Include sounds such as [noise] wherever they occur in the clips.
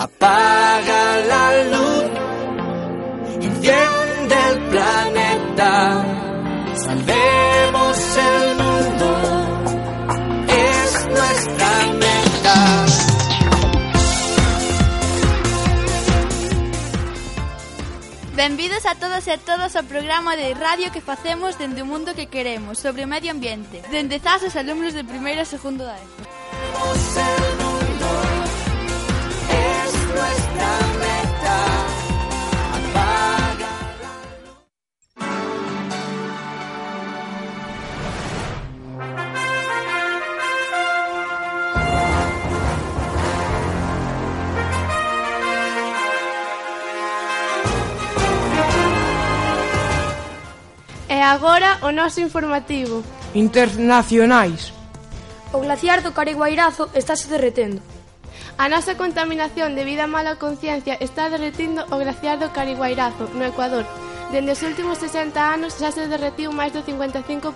Apaga la luz, enciende el planeta, salvemos el mundo, es nuestra meta. Benvidos a todos e a todas ao programa de radio que facemos dende o mundo que queremos sobre o medio ambiente, dende zas os alumnos de primeiro e segundo da agora o noso informativo. Internacionais. O glaciar do Cariguairazo estáse derretendo. A nosa contaminación debido a mala conciencia está derretindo o glaciar do Cariguairazo, no Ecuador. Dende os últimos 60 anos xa se derretiu máis do 55%.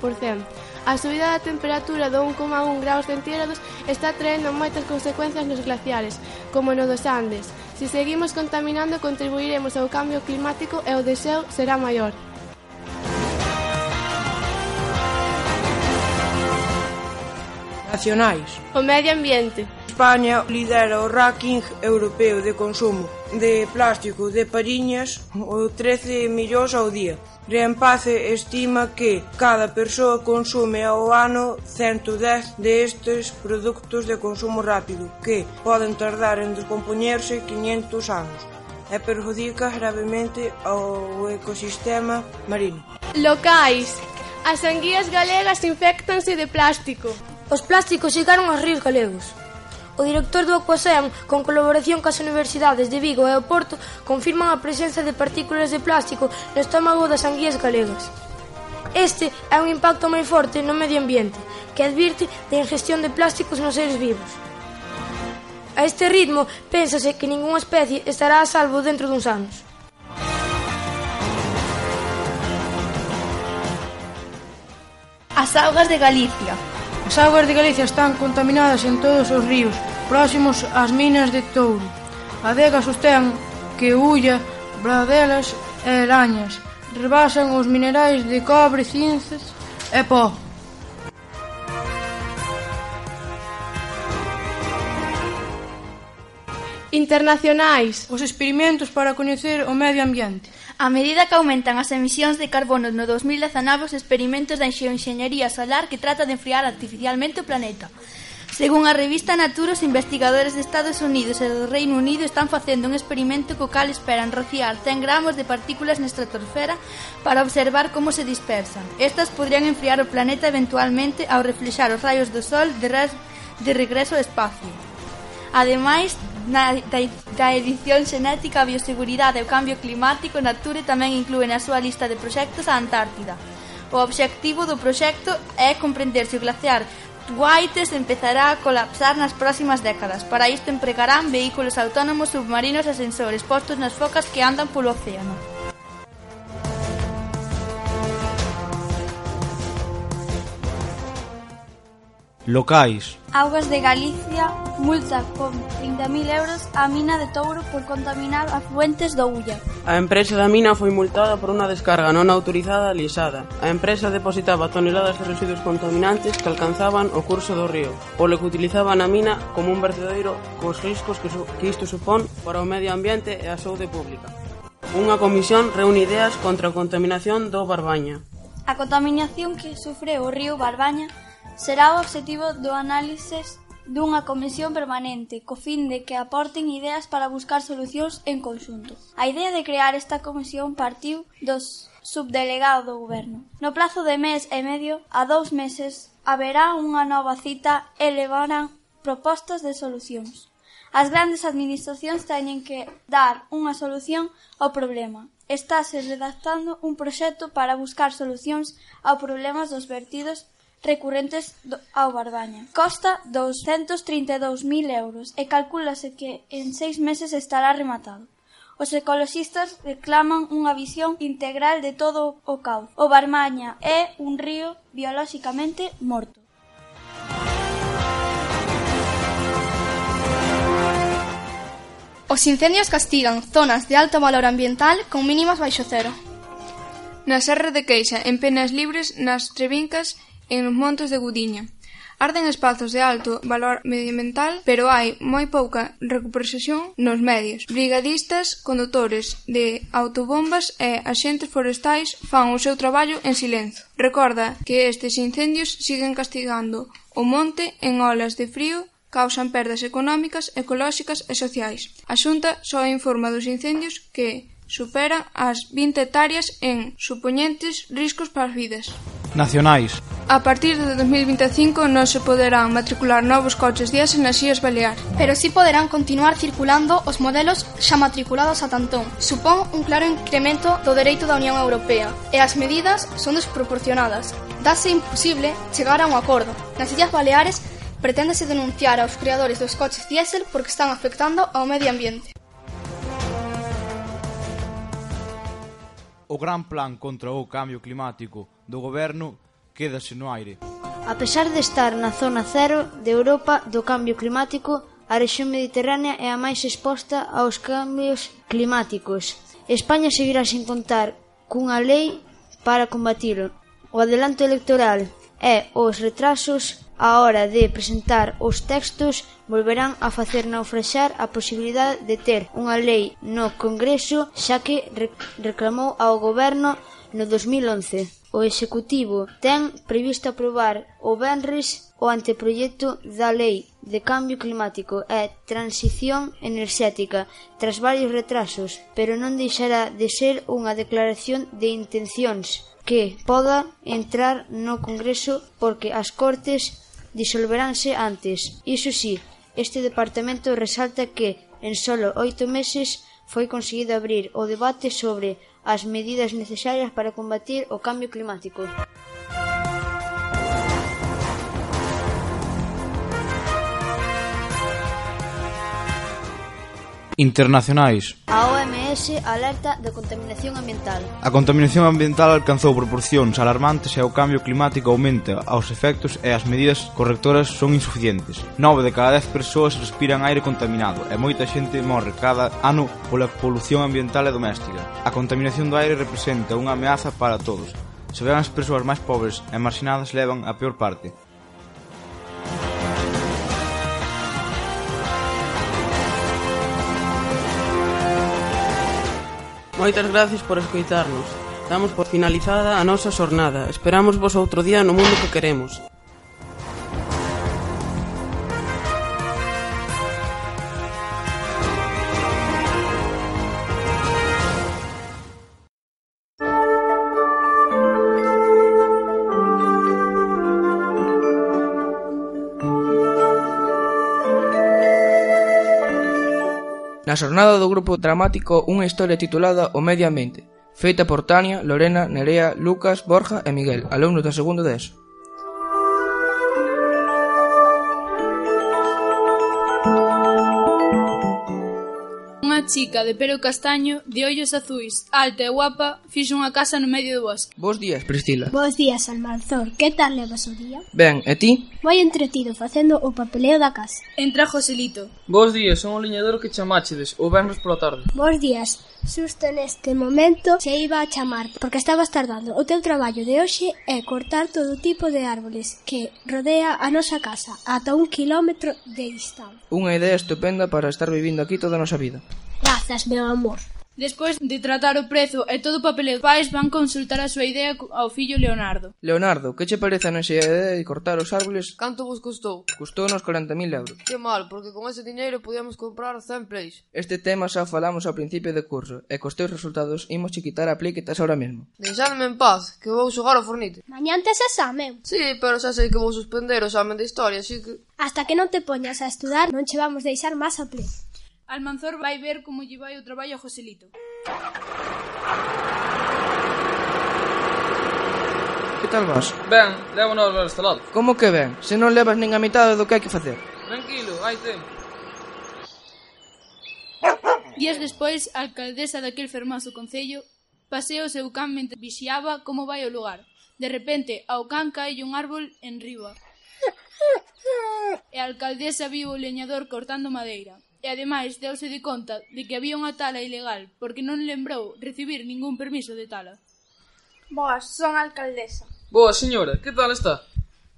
A subida da temperatura do 1,1 graus centígrados está traendo moitas consecuencias nos glaciares, como no dos Andes. Se seguimos contaminando, contribuiremos ao cambio climático e o deseo será maior. nacionais. O medio ambiente. España lidera o ranking europeo de consumo de plástico de pariñas o 13 millóns ao día. Reempace estima que cada persoa consume ao ano 110 destes produtos de consumo rápido que poden tardar en descompoñerse 500 anos e perjudica gravemente ao ecosistema marino. Locais. As anguías galegas infectanse de plástico. Os plásticos chegaron aos ríos galegos. O director do Aquaseam, con colaboración coas universidades de Vigo e o Porto, confirman a presenza de partículas de plástico no estómago das anguías galegas. Este é un impacto moi forte no medio ambiente, que advirte da ingestión de plásticos nos seres vivos. A este ritmo, pénsase que ningunha especie estará a salvo dentro duns anos. As augas de Galicia As augas de Galicia están contaminadas en todos os ríos próximos ás minas de Touro. Adega sostén que Ulla, Bradelas e Lañas rebasan os minerais de cobre, cinzas e pó. Internacionais. Os experimentos para coñecer o medio ambiente. A medida que aumentan as emisións de carbono no 2019, os experimentos da enxeoenxeñería solar que trata de enfriar artificialmente o planeta. Según a revista Nature, os investigadores de Estados Unidos e do Reino Unido están facendo un experimento co cal esperan rociar 100 gramos de partículas na estratosfera para observar como se dispersan. Estas podrían enfriar o planeta eventualmente ao reflexar os raios do Sol de, de regreso ao espacio. Ademais, na, da, da edición xenética, a bioseguridade e o cambio climático, Nature tamén inclúe na súa lista de proxectos a Antártida. O obxectivo do proxecto é comprender se o glaciar Whites empezará a colapsar nas próximas décadas. Para isto empregarán vehículos autónomos, submarinos e sensores postos nas focas que andan polo océano. Locais. Augas de Galicia multa con 30.000 euros a mina de Touro por contaminar afluentes do Ulla. A empresa da mina foi multada por unha descarga non autorizada lixada. A empresa depositaba toneladas de residuos contaminantes que alcanzaban o curso do río, polo que utilizaban a mina como un vertedoiro cos riscos que, su que isto supón para o medio ambiente e a saúde pública. Unha comisión reúne ideas contra a contaminación do Barbaña. A contaminación que sufre o río Barbaña Será o obxectivo do análises dunha comisión permanente, co fin de que aporten ideas para buscar solucións en conxunto. A idea de crear esta comisión partiu dos subdelegado do goberno. No plazo de mes e medio a dous meses haberá unha nova cita e levarán propostas de solucións. As grandes administracións teñen que dar unha solución ao problema. Estáse redactando un proxecto para buscar solucións ao problemas dos vertidos recurrentes do, ao Barbaña. Costa douscentos trinta e dous mil euros e calculase que en seis meses estará rematado. Os ecoloxistas reclaman unha visión integral de todo o cauce. O Barmaña é un río biolóxicamente morto. Os incendios castigan zonas de alto valor ambiental con mínimas baixo cero. Na Serra de Queixa, en penas libres, nas Trevincas e nos montes de Gudiña. Arden espazos de alto valor medioambiental, pero hai moi pouca recuperación nos medios. Brigadistas, condutores de autobombas e axentes forestais fan o seu traballo en silencio. Recorda que estes incendios siguen castigando o monte en olas de frío causan perdas económicas, ecolóxicas e sociais. A Xunta só informa dos incendios que superan as 20 hectáreas en supoñentes riscos para as vidas nacionais. A partir de 2025 non se poderán matricular novos coches diésel nas Illas Balear. Pero sí poderán continuar circulando os modelos xa matriculados a Tantón. Supón un claro incremento do dereito da Unión Europea e as medidas son desproporcionadas. Dase imposible chegar a un acordo. Nas Illas Baleares preténdese denunciar aos creadores dos coches diésel porque están afectando ao medio ambiente. o gran plan contra o cambio climático do goberno quédase no aire. A pesar de estar na zona cero de Europa do cambio climático, a rexión mediterránea é a máis exposta aos cambios climáticos. España seguirá sin contar cunha lei para combatilo. O adelanto electoral e os retrasos á hora de presentar os textos volverán a facer naufraxar a posibilidade de ter unha lei no Congreso xa que reclamou ao goberno no 2011. O Executivo ten previsto aprobar o Benres o anteproxecto da Lei de Cambio Climático e Transición Enerxética tras varios retrasos, pero non deixará de ser unha declaración de intencións que poda entrar no Congreso porque as Cortes disolveránse antes. Iso si, este departamento resalta que en solo oito meses foi conseguido abrir o debate sobre as medidas necesarias para combatir o cambio climático. Internacionais. A OMS alerta da contaminación ambiental. A contaminación ambiental alcanzou proporcións alarmantes e o cambio climático aumenta aos efectos e as medidas correctoras son insuficientes. Nove de cada 10 persoas respiran aire contaminado e moita xente morre cada ano pola polución ambiental e doméstica. A contaminación do aire representa unha ameaza para todos. Se as persoas máis pobres e marxinadas levan a peor parte, Moitas gracias por escoitarnos. Damos por finalizada a nosa xornada. Esperamos vos outro día no mundo que queremos. Na xornada do grupo dramático unha historia titulada O medio ambiente, feita por Tania, Lorena, Nerea, Lucas, Borja e Miguel, alumnos do segundo de ESO. Unha chica de pelo castaño, de ollos azuis, alta e guapa, fixo unha casa no medio do bosque. Bos días, Priscila. Bos días, Almanzor. Que tal levas o día? Ben, e ti? moi entretido facendo o papeleo da casa. Entra Joselito. Bos días, son o liñador que chamáchedes, o venres pola tarde. Bos días, susto neste momento se iba a chamar, porque estabas tardando. O teu traballo de hoxe é cortar todo tipo de árboles que rodea a nosa casa, ata un kilómetro de distancia. Unha idea estupenda para estar vivindo aquí toda a nosa vida. Grazas, meu amor. Despois de tratar o prezo e todo o papeleo, os pais van consultar a súa idea ao fillo Leonardo. Leonardo, que che parece a nosa idea de cortar os árboles? Canto vos custou? Custou nos 40.000 euros. Que mal, porque con ese diñeiro podíamos comprar 100 plays. Este tema xa falamos ao principio do curso, e cos teus resultados imos che quitar a play que estás ahora mesmo. Deixadme en paz, que vou xogar ao fornite. Mañán tes examen. Sí, pero xa sei que vou suspender o examen de historia, así que... Hasta que non te poñas a estudar, non che vamos deixar máis a play. Almanzor vai ver como lle vai o traballo a Joselito. Que tal vas? Ben, levo nove horas instalado. Como que ben? Se non levas nin a mitade do que hai que facer. Tranquilo, hai tempo. Días despois, a alcaldesa daquel fermoso concello pasea o seu can mentre vixiaba como vai o lugar. De repente, ao can cae un árbol en riba. E a alcaldesa viu o leñador cortando madeira e ademais deuse de conta de que había unha tala ilegal porque non lembrou recibir ningún permiso de tala. Boas, son a alcaldesa. Boa, señora, que tal está?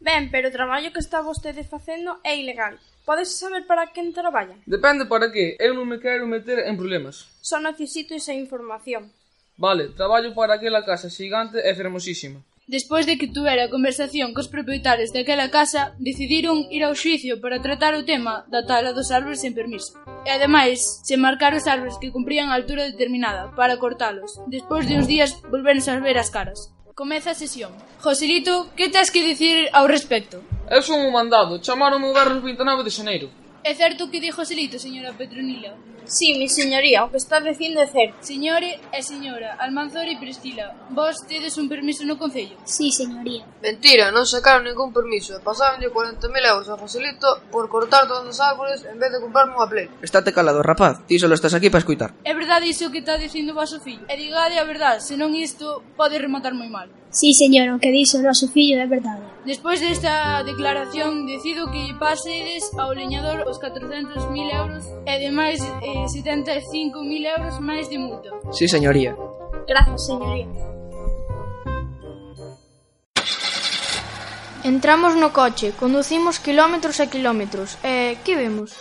Ben, pero o traballo que está vostede facendo é ilegal. Podes saber para quen traballa? Depende para que. Eu non me quero meter en problemas. Só necesito esa información. Vale, traballo para aquela casa xigante e fermosísima. Despois de que tuvera conversación cos propietarios daquela casa, decidiron ir ao xuicio para tratar o tema da tala dos árboles sen permiso. E ademais, se marcar os árboles que cumprían a altura determinada para cortalos. Despois de uns días, volveronse a ver as caras. Comeza a sesión. Joselito, que tens que dicir ao respecto? Eu son un mandado, chamaronme o Berros 29 de xaneiro. É certo o que dixo Selito, señora Petronila? Si, mi señoría, o que está dicindo é certo. Señore e señora, Almanzor e Prestila, vos tedes un permiso no Concello? Si, señoría. Mentira, non sacaron ningún permiso e pasaronlle 40.000 euros a Joselito por cortar todos os árboles en vez de comprarme unha play. Estate calado, rapaz, ti só estás aquí para escutar. É verdade iso que está dicindo vosso fillo. E digade a verdade, senón isto pode rematar moi mal. Sí, señor, o que dixo o noso fillo é verdade. Despois desta declaración, decido que pasedes ao leñador os 400.000 euros e demais eh, 75.000 euros máis de multa. Sí, señoría. Grazas, señoría. Entramos no coche, conducimos kilómetros e kilómetros, e eh, que vemos?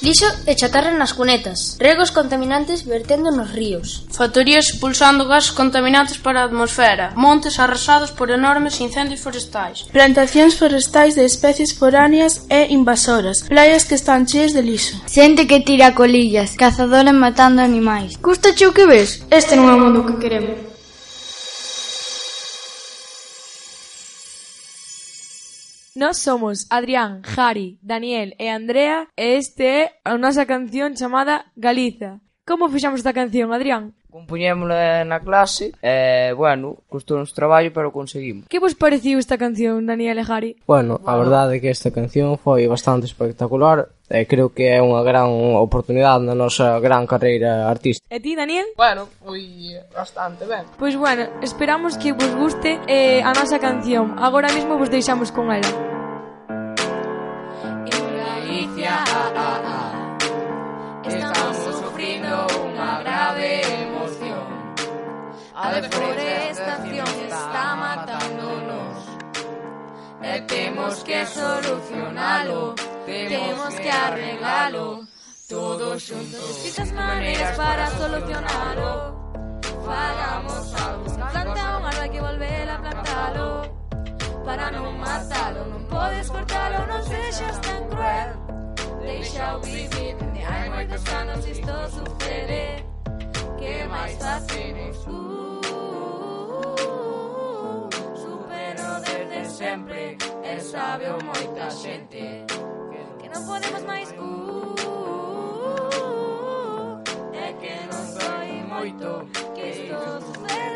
Lixo e chatarra nas cunetas, regos contaminantes vertendo nos ríos. Factorías expulsando gases contaminantes para a atmosfera, montes arrasados por enormes incendios forestais. Plantacións forestais de especies foráneas e invasoras, praias que están cheas de lixo. Xente que tira colillas, cazadores matando animais. Custa o que ves? Este non é o mundo que queremos. Nós somos Adrián, Jari, Daniel e Andrea e este é a nosa canción chamada Galiza. Como fixamos esta canción, Adrián? Compuñémola na clase e, bueno, custou uns traballo, pero conseguimos. Que vos pareciu esta canción, Daniel e Jari? Bueno, a verdade é que esta canción foi bastante espectacular e creo que é unha gran oportunidade na nosa gran carreira artística. E ti, Daniel? Bueno, foi bastante ben. Pois bueno, esperamos que vos guste eh, a nosa canción. Agora mesmo vos deixamos con ela. deforestación está matándonos. Eh, tenemos que solucionarlo, tenemos que arreglarlo, todos juntos. Distintas maneras para solucionarlo. Vagamos a buscar planta humana, hay que volver a plantarlo. Para no matarlo, no puedes cortarlo, no seas tan cruel they shall be beaten. The armor de isto y esto sucede. que más fascines? Uh, uh, supero desde sempre e sabe moita xente que non podemos máis uh, é que non soy moito que isto sucede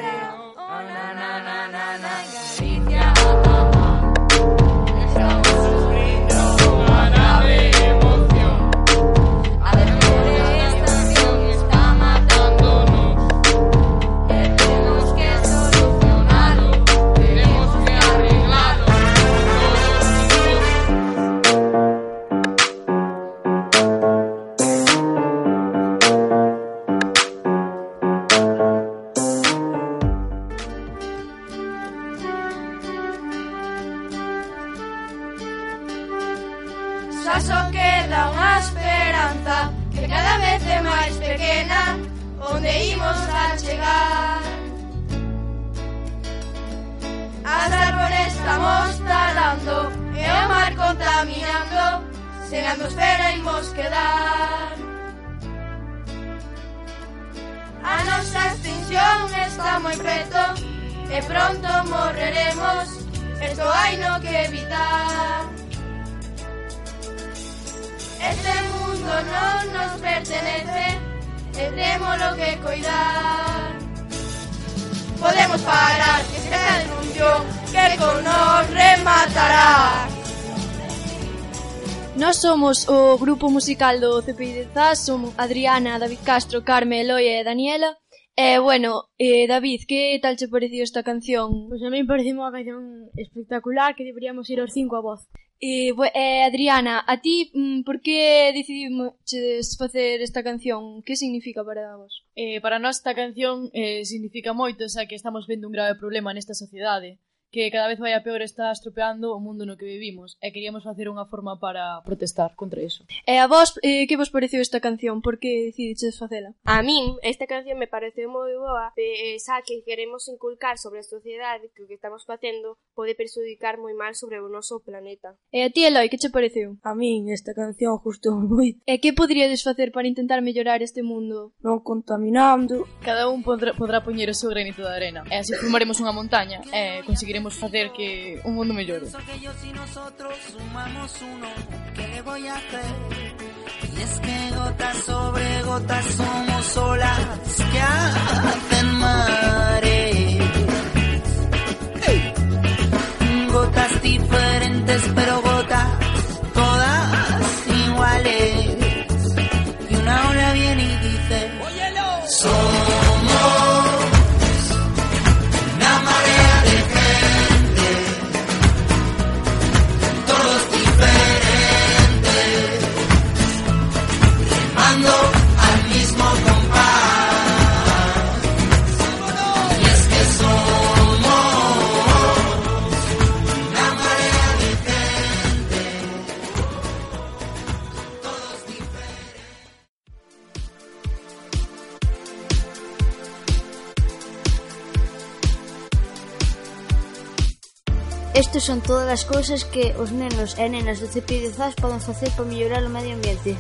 xa só queda unha esperanza que cada vez é máis pequena onde imos a chegar. As árbores estamos talando e o mar contaminando sen atmosfera imos quedar. A nosa extinción está moi preto e pronto morreremos Esto hai no que evitar. Este mundo non nos pertenece e lo que cuidar. Podemos parar, que será el que con nos rematará. Nós somos o grupo musical do CPI de Zas, somos Adriana, David Castro, Carme, Eloia e Daniela. E, eh, bueno, eh, David, que tal che parecido esta canción? Pois pues a mí parece unha canción espectacular que deberíamos ir os cinco a voz. E, eh, Adriana, a ti mm, por que decidimos facer esta canción? Que significa para vos? Eh, para nós esta canción eh, significa moito, xa que estamos vendo un grave problema nesta sociedade que cada vez vai a peor está estropeando o mundo no que vivimos e queríamos facer unha forma para protestar contra iso. E a vos, eh, que vos pareceu esta canción? Por que decidiches facela? A min, esta canción me pareceu moi boa, xa que queremos inculcar sobre a sociedade que o que estamos facendo pode perjudicar moi mal sobre o noso planeta. E a ti, Eloi, que che pareceu? A min esta canción gustou [laughs] moito. E que poderíades facer para intentar mellorar este mundo? Non contaminando. Cada un podrá, podrá poñer o seu granito de arena. E así formaremos unha montaña e conseguiremos podemos hacer que un mundo mellore. Y es que gota sobre gota somos olas que hacen mares. Gotas diferentes pero gotas. Estas son todas as cousas que os nenos e nenas do Cepillo Zas poden facer para mellorar o medio ambiente.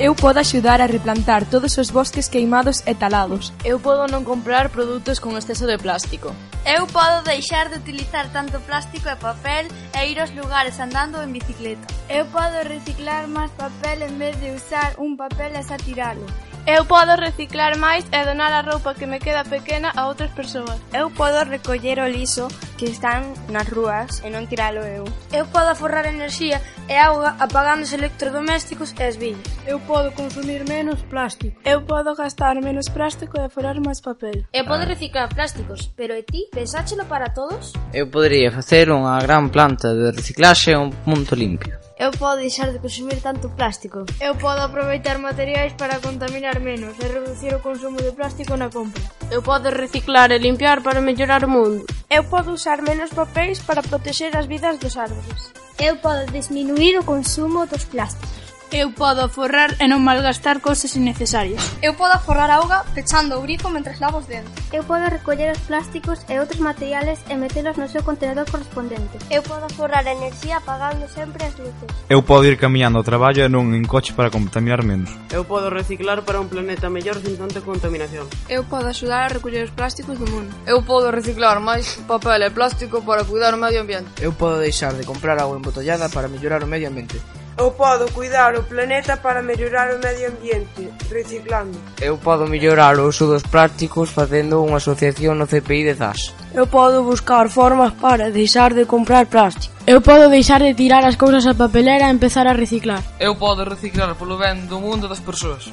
Eu podo axudar a replantar todos os bosques queimados e talados. Eu podo non comprar produtos con exceso de plástico. Eu podo deixar de utilizar tanto plástico e papel e ir aos lugares andando en bicicleta. Eu podo reciclar máis papel en vez de usar un papel e xa tiralo. Eu podo reciclar máis e donar a roupa que me queda pequena a outras persoas. Eu podo recoller o liso que están nas rúas e non tiralo eu. Eu podo aforrar enerxía e auga apagando os electrodomésticos e as viñas. Eu podo consumir menos plástico. Eu podo gastar menos plástico e aforar máis papel. Eu podo reciclar plásticos, pero e ti, pensáchelo para todos? Eu podería facer unha gran planta de reciclaxe a un punto limpio. Eu podo deixar de consumir tanto plástico. Eu podo aproveitar materiais para contaminar menos e reducir o consumo de plástico na compra. Eu podo reciclar e limpiar para mellorar o mundo. Eu podo usar menos papéis para protexer as vidas dos árboles eu podo diminuír o consumo dos plásticos. Eu podo forrar e non malgastar cousas innecesarias. Eu podo forrar auga pechando o grifo mentre lavo os dentes. Eu podo recoller os plásticos e outros materiales e metelos no seu contenedor correspondente. Eu podo forrar enerxía apagando sempre as luces. Eu podo ir camiñando ao traballo e non en coche para contaminar menos. Eu podo reciclar para un planeta mellor sin tanta contaminación. Eu podo axudar a recoller os plásticos do mundo. Eu podo reciclar máis papel e plástico para cuidar o medio ambiente. Eu podo deixar de comprar auga embotellada para mellorar o medio ambiente. Eu podo cuidar o planeta para mellorar o medio ambiente, reciclando. Eu podo mellorar o uso dos plásticos facendo unha asociación no CPI de ZAS. Eu podo buscar formas para deixar de comprar plástico. Eu podo deixar de tirar as cousas á papelera e empezar a reciclar. Eu podo reciclar polo ben do mundo das persoas.